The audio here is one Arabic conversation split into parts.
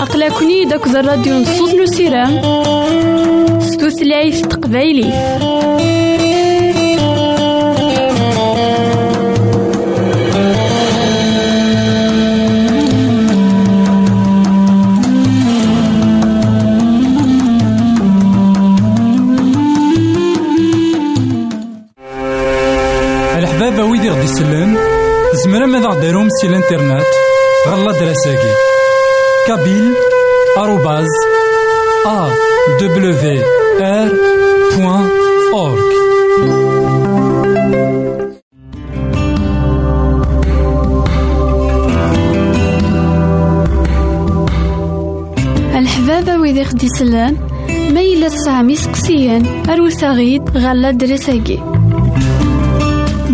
أقلكني داك الراديو نصوص نو سيرام. ستوثلايف تقبايلي. سي الانترنت غالا دراساكي كابيل آروباز أ دبليو آر بوان أورك الحبابة ويدي خدي سلان ما سقسيان أروساغيد غالا دراساكي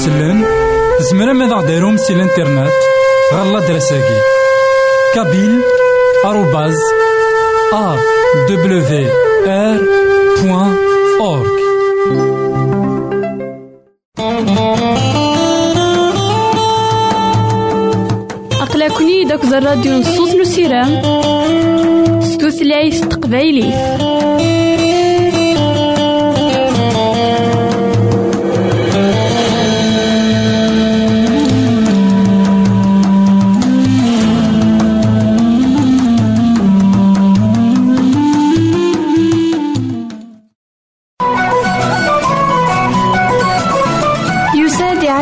يسلن زمرا ماذا غديرهم سي الانترنت غالا دراساكي كابيل آروباز أ دبليو آر بوان أورك أقلكني داك الراديو نصوص نسيران ستوثلايف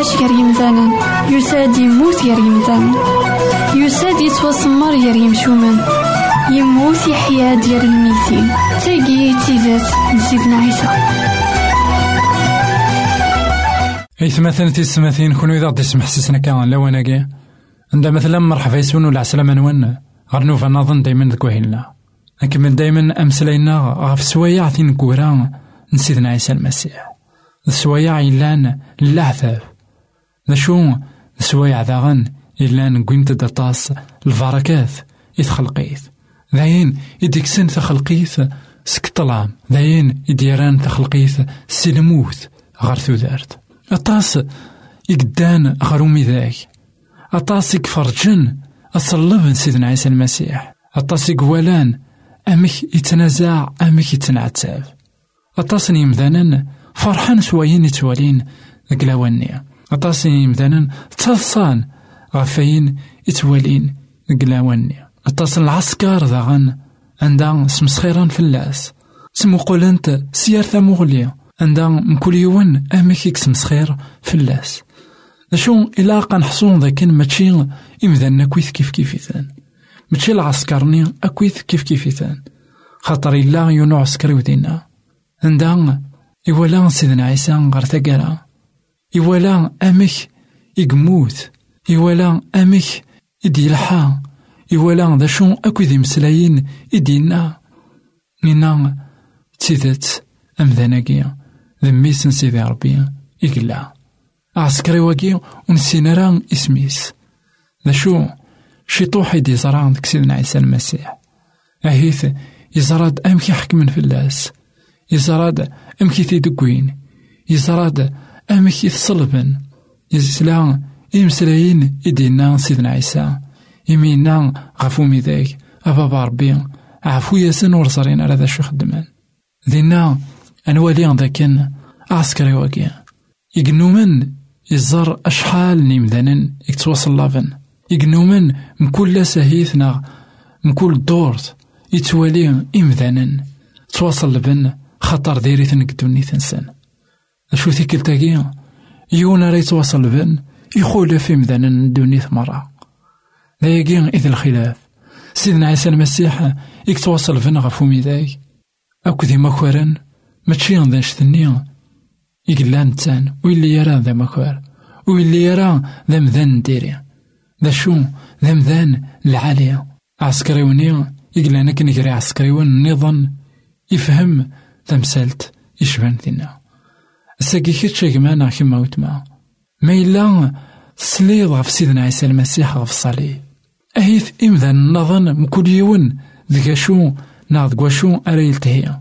تقبايليه يساد يموت يا ريمدان يساد يتوسمر يا يمشومان يموت يحيا ديال الميتين. تاقي تيزات نسيدنا عيسى. اي ثمثين تيسمثين كونو إذا غدي يسمح سيسنا كان لواناكي عندها مثلا مرحبا يسون ولا عسلامة نوان غير نوفا نظن دايما ذك وهينا نكمل دايما أمسلينا غاف سوايع ثين كورا نسيدنا عيسى المسيح. السوايع إلان للعثاب ذا شو سوايع ذاغن إلا نقيمت دطاس البركات إتخلقيت ذاين إديكسن تخلقيت سكطلام ذاين إديران تخلقيت سلموت غار ثودارت أطاس إقدان غرومي ذاك أطاس إكفرجن أصلب سيدنا عيسى المسيح. أطاس إقوالان أمك يتنازع أمك يتنعتاب. أطاس يمذانا فرحان سوايين يتوالين ذاك أطاس يمدانا تصان غفاين يتوالين قلاواني أطاس العسكر ذاغن عندها سمسخيران فلاس. قولنت سيار ثموغليا عندها مكل يوان أميك سمسخير فلاس. شو إلا قنحصون ذاكن ماشي إمدانا كويث كيف كيفيتان ماشي العسكرني أكويث كيف كيفيتان خاطر إلا يونو عسكري ودينا عندها إولا سيدنا عيسى غير ثقالا إوالا أمك إقموت إوالا أمك إديلحا إوالا ذا شو أكو ذي مسلاين إدينا إنا تيدت أمذاناكي ذميس سيدي ربي إقلا عسكري واكي ونسينا راه إسميس. ذا شو شي طوح يدي زران ديك سيدنا عيسى المسيح. أهيث يزراد أمكي حكمن في اللاس. يزراد أمكي تيدقوين يزراد أمك يتصلبن يزلا إمسلاين إدينا سيدنا عيسى. يمينا غفو ميداك أبابا ربي عفو ياسن ورزرين على ذا شو خدمان دينا أنوالي ذاكن عسكري واكي يقنومن يزر أشحال نيمذانن يتواصل لافن يقنومن مكل سهيثنا مكل دورت يتوالي إمذانن تواصل لبن خطر ديريثن قدوني تنسن أشو تاكي يونا راه يتواصل بن يخول في مدانا الدنيا مرة ذايقين إذ الخلاف سيدنا عيسى المسيح يكتواصل بن غفو ميداي أكو ذي مكورن ماشي ذا شتني يقلان تان ويلي يرى ذا مكور ويلي يرى ذا مذان ديري ذا شو ذا مذان العالية عسكريوني يقلان كن يقري عسكريون النظام يفهم تمثلت يشبان ساقي كيتش كمانا كيما وتما ما. إلا تسليض غف سيدنا عيسى المسيح غف الصليب أهيث إمذا نظن مكل يون ذكا شو ناض شو أرا يلتهي.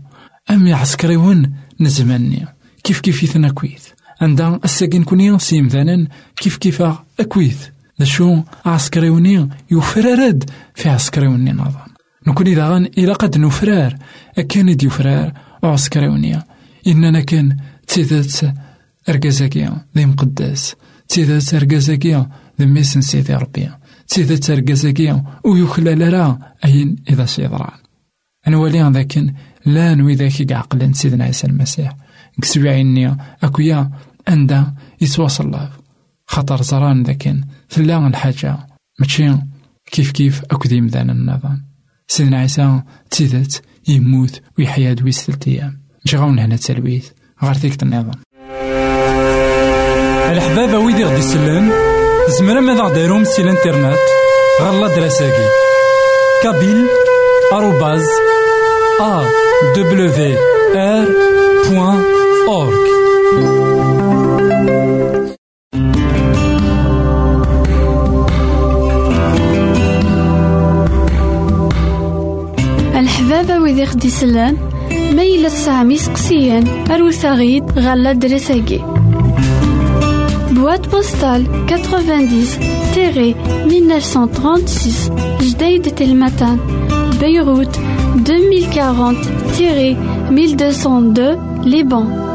أم يعسكريون نزمني. كيف كيف يثنا كويث؟ عندها الساقين كوني سيمذانا كيف كيف أكويث؟ ذا شو عسكريوني يفررد في عسكريوني نظن. نكون إذا غان إلا قد نفرار أكان دي فرار عسكريوني إننا كان تيدات أرقازاكي ذي مقداس. تيدات أرقازاكي ذي ميسن سيدي ربي. تيدات أرقازاكي ويخلال راه أين إذا سيضران أنوالي ذاكن لا نوي ذاك عقلا سيدنا عيسى المسيح. كسبي عيني أكويا أندا يتواصل الله. خطر زران ذاكن ثلا الحاجة. ماشي كيف كيف أكو ذي مذان النظام. سيدنا عيسى تيدات يموت ويحيا دويس ثلاث أيام. جاونا هنا تلويث. غير تيكت النظام. الحبابة ويدي غدي يسلان زمرا ماذا غديرهم سي الإنترنت غالا دراساكي كابيل آروباز أ دبليو آر بوان أورك الحبابة ويدي غدي يسلان Ma yella tesɛam isteqsiyen, arut aɣ-d. Boîte postale 90 1936 Jdeï de Telmatan, Beyrouth 2040 1202 Liban.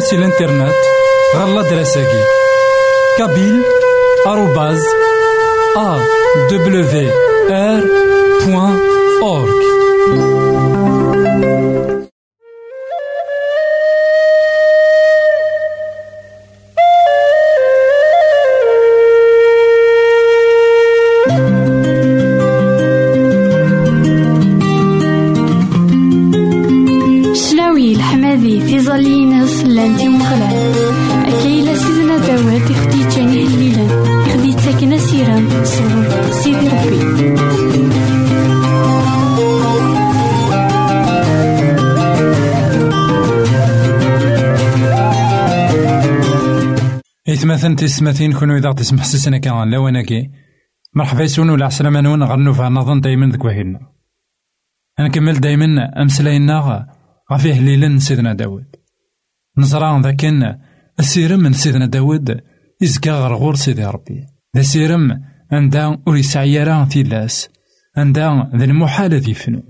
سي الإنترنت غا l'adresse اكي kabyle arobase A W R point org. تسمثين كونو إذا تسمح سسنا كان لواناكي مرحبا يسون ولا عسلامة نون غنو فيها نظن دايما ذك وهيلنا نكمل دايما أمسلاينا غفيه ليلا سيدنا داود. نزرع ذاكن السيرم من سيدنا داود. يزكى غرغور سيدي ربي. ذا سيرم عندها ور يسعي راه تيلاس عندها ذا المحال ذي فنو.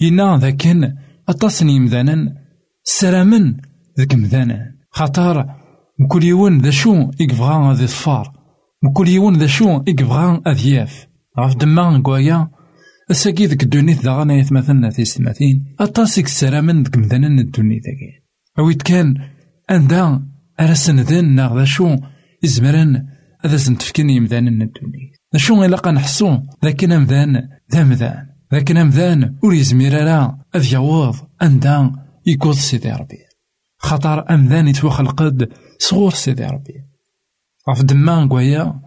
ينا ذاكن أتصني مذانا. سلامن ذاك مذانا. مكل يون ذا شو يكبغا ذي الفار مكل يون ذا شو يكبغا أذياف غاف دما نكوايا أساكي ذك الدونيت ذا غانا يتمثلنا في ستماثين أطاسك السلامن ذك مذانا الدونيت ذاكي أويت كان عندها أرسن ذن ناغ ذا شو إزمرن هذا سنتفكني يمذان الدنيا شو إلا نحسو ذاك أمذان ذا مذان ذاك أمذان ور يزمير راه أذ يعوض أندا يكوض سيدي ربي خطر أمذان يتوخلقد صغور سيدي ربي. غاف دمان قويا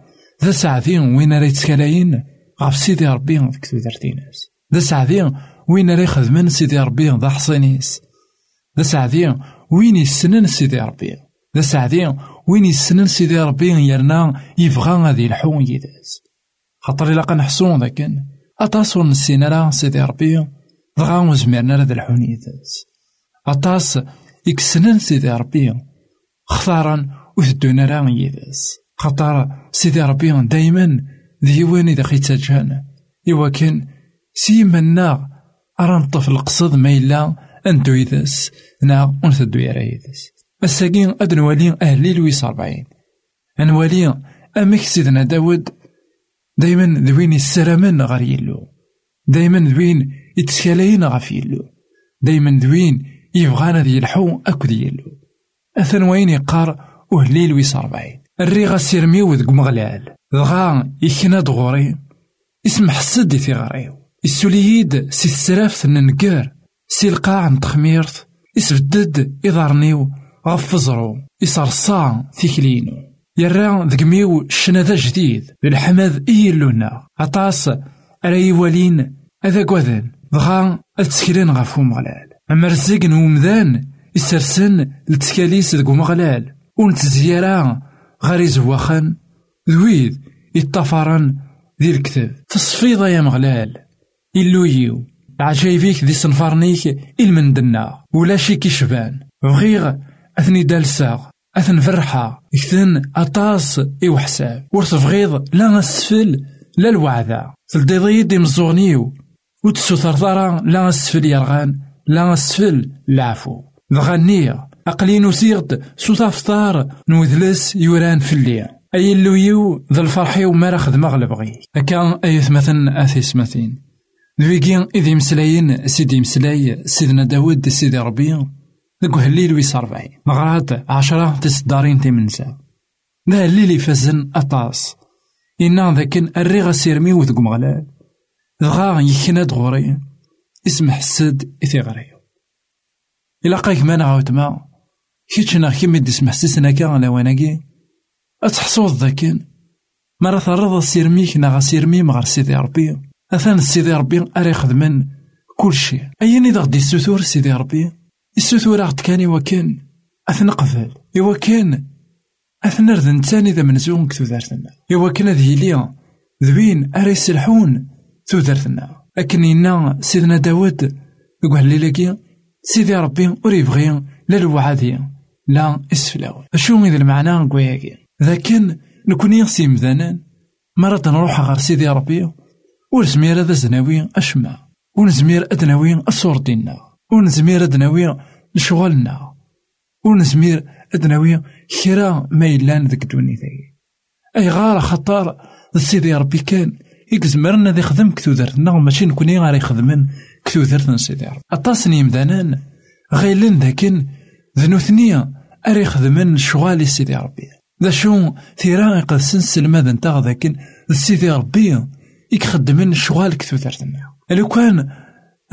ذا ساعتين وين راه يتكلاين غاف سيدي ربي ذيك تودرتيناس ذا ساعتين وين راه يخدمن سيدي ربي ذا حصينيس. ذا ساعتين وين يسنن سيدي ربي. ذا ساعتين وين يسنن سيدي ربي يرنا يبغى غادي يلحو يداز. خاطر إلا قنحسو ذاكن أطاس ور نسينا سيدي ربي دغا وزمرنا راه الحون يداز. أطاس يكسنن سيدي ربي خطارا وثدونا راه يداز خاطر سيدي ربي دايما ديوان إذا خيتاجان إوا كان سيمنا أرا نطف القصد ما إلا أنتو يداس. نا ونثدو يرا يداس. الساقين أد نوالي أهلي لويس أربعين نوالي أمك سيدنا داود دايما ذوين السرمن غير يلو. دايما ذوين يتسكالين غف يلو دايما ذوين يبغانا ذي الحو أكد يلو. أثن وين يقار أهلي لويس أربعين الريغا سيرمي وذق مغلال دغا يكنا دغوري. اسم حسد في غريو السولييد سي السراف ننقار سي القاع نتخميرت اسبدد إضارنيو غف زرو. يصرصا تيكلينو يرى ذقميو الشنادة جديد. بالحمد إيلونا عطاس أرى يوالين أذا قوذن. دغا أتسكرين غفو مغلال أما رزق نومذان يسرسن لتسكاليس دقو مغلال ونتزيارا غاري زواخن ذويد يطفرن ذي الكتاب تصفيض يا مغلال إلو عجايبيك ذي صنفارنيك إلمندنا ولا شي كيشبان بغيغ أثني دالساغ أثن فرحة إكثن أطاس إو حساب ور تبغيض لا السفل لا الوعدة تلديضي دي مزوغنيو وتسوثر ثرا لا السفل يرغان لا السفل العفو دغنية أقلي نسيغد سوثا فطار نوذلس يوران في الليل. أي اللويو ذا الفرحي وما راه خدمة غلبغي هكا أيث مثلا أثيس مثين ذويكي إذ مسلاين سيدي مسلاي سيدنا داود سيدي ربي. ذاك هليل ويس ربعين مغرات عشرة تصدارين تيمنسا ذا هليل يفزن أطاس. إنا ذاك الريغ سيرمي وذك مغلال. دغا يكنا دغوري اسم حسد إثي غري إلا قايك ما نعاود ما كيتشنا كيما ديس محسسنا كا على واناكي أتحصوض ذاكن مرة ثرض سيرميك نغا سيرمي مغار سيدي ربي. أثان سيدي ربي خدمن كل شيء أيني ذا غدي السثور سيدي ربي؟ السثورة كان وكان أثنقفل إوا كان أثنرد نتاني ذا منزون كتودارتنا إوا كان ذي ليا ذوين أري يسلحون تودارتنا لكن إنا سيدنا داود. يقول لي لكي سيدي ربي ور يبغي لا لا اسفلاو شو إذا المعنى نقوياكي لكن نكون يغسي مذانا. مرة نروح غير سيدي ربي. ونزمير هذا زناوي أشما ونزمير أدناوي الصور دينا ونزمير أدناوي لشغلنا. ونزمير أدناوي كرا ما يلان ذك الدنيا ذي. أي غار خطار سيدي ربي كان يكزمرنا ذي خدم كتودرتنا ماشي نكوني غير يخدمن كتودرتنا سيدي ربي أطاسني مدانان غيلن ذاكن ذنوثنيا أري خدمن شغالي سيدي ربي ذا شو ثيرا يقدسن سلماد نتا ذاكن سيدي ربي يخدمن شغال كتودرتنا لو كان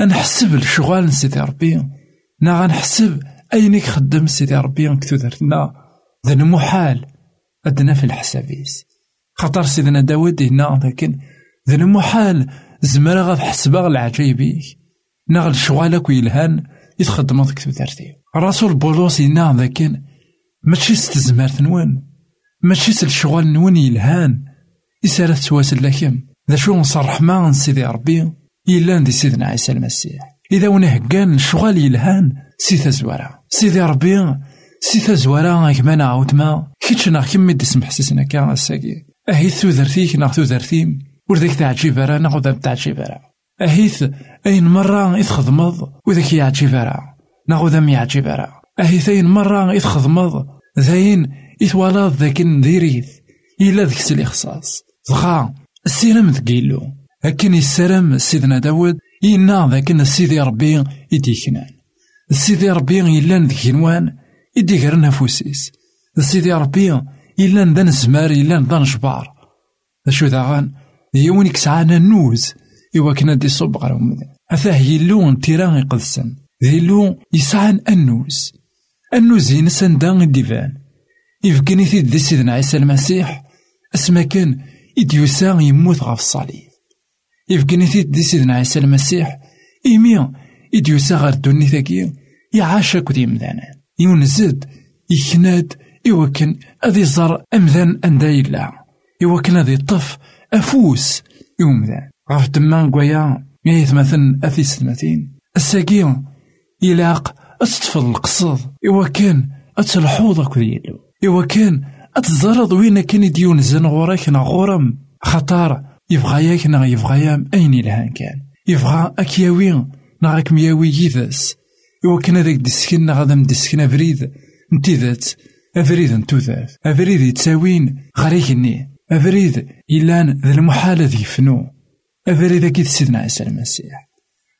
نحسب الشغال سيدي ربي نا غنحسب أين يخدم سيدي ربي كتودرتنا ذا محال أدنا في الحسابيس. خاطر سيدنا داود هنا لكن ذا محال زمرا غاد حسبا العجايبيك نا الشغالك ويلهان يتخدم ديك تودرتي رسول بولوس هنا لكن ماشي ستزمار نوان ماشي الشغل نون يلهان يسالت تواسل لكم ذا شو نصرح ما سيدي ربي إلا ندي سيدنا عيسى المسيح إذا ونهجان شغال يلهان سي تزوارا سيدي ربي سي تزوارا كما نعاود ما كيتش نا كمي دي سمح سيسنا كان الساقي أهيث ثوذرتيك نا ثوذرتيم ورذيك تعجيب راه ناخذ تعجيب راه أهيث أين مرة يتخدمض؟ وذاك يعجيب راه ناخذ ذم يعجيب راه أهيث أين مرة يتخدمض؟ ذاين يتوالاد ذاك نديريث. إلا ذاك سلي خصاص. دخا السيرم ثقيلو هكين يسرم سيدنا داود ينا ذاك سيدي ربي يديكنان سيدي ربي يلان ذيك نوان يديكرن نفوسيس سيدي ربي يلان ذا نزمار يلان ذا نجبار. شو ذاغان يوين كسعانا نوز. إوا كنا دي صوب غير أثاه أثاه يلو تيران يقدسن ذيلو يسعان النوز النوز ينسان دان الديفان. يفكني في دي سيدنا عيسى المسيح. اسما كان إديوسا يموت غاف الصليب. يفكني في دي سيدنا عيسى المسيح. إيمي إديوسا غير الدوني ثاكي. يعاشا كود يمدانا يونزد يكناد إوكن أذي زر أمذان أندا يلا إوكن أذي طف أفوس. يومذان غاف دمان قويا. يثمثن أثي ستمثين الساقي يلاق أتطفل القصد إوكن أتلحوض أكو يلو إوكن أتزرد وين كان ديون زن غورك نا غورم. خطار يبغى ياك نا يبغى يام. أين يلهان كان؟ يبغى أكياوي نا مياوي يذس إوكن هذاك ديسكن غادا مدسكن أفريد. نتيذات أفريد نتوذات أفريد يتساوين. غريكني أفريد إلان ذا المحال ذي فنو. أفريد أكيد سيدنا عيسى المسيح.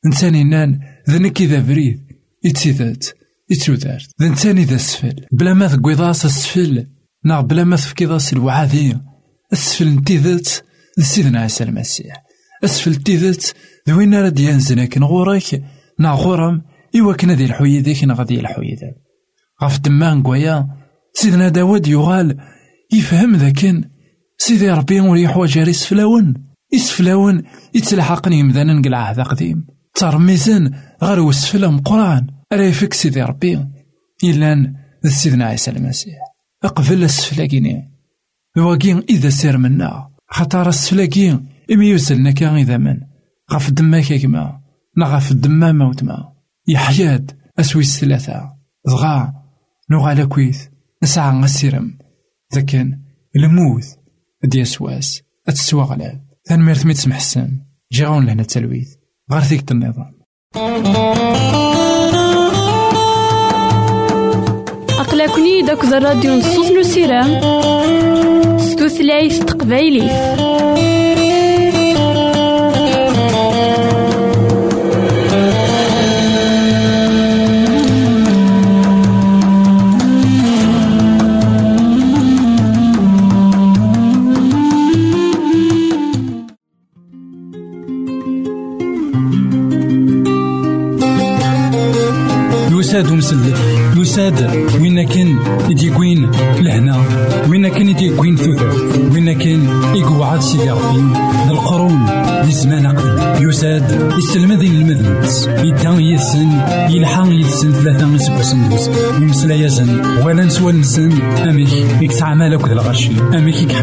إنسان نان ذا نكي ذا فريد يتسيدات يتسودات ذا إنسان ذا السفل بلا ما ثقويضاس السفل. نا بلا ما تفكيضاس الوعاذي السفل نتيذات سيدنا عيسى المسيح. أسفل تيذات ذوين راه ينزل لكن غورك نا غورم إوا كنا ذي الحويدة كنا غادي الحويدة غاف دمان قويا. سيدنا داود يغال يفهم ذاكن. سيدي ربي ور يحواج غير يسفلاون يتلحقني يمدانا نقلع هذا قديم. ترميزن غير وسفلا راه يفك سيدي ربي. إلا سيدنا عيسى المسيح. أقبل السفلاكيني واقين إذا سير منا. خاطر السفلاكين إمي يوزلنا كان إذا من. غاف دماك كما نا غاف دما موت ما. يحياد أسويس ثلاثة ضغا نوغالا كويث نسعى غسيرم ذاكن الموت. دي أسواس أتسوى غلاب ثان ميرت ميت سمح السن جيغون لهنا التلويث غار ثيك النظام أقلكني داك الراديو نصوص نو سيرام ستوثلايف تقبايلي أميك يكسع مالك ذا الغرشي أميك يكحمل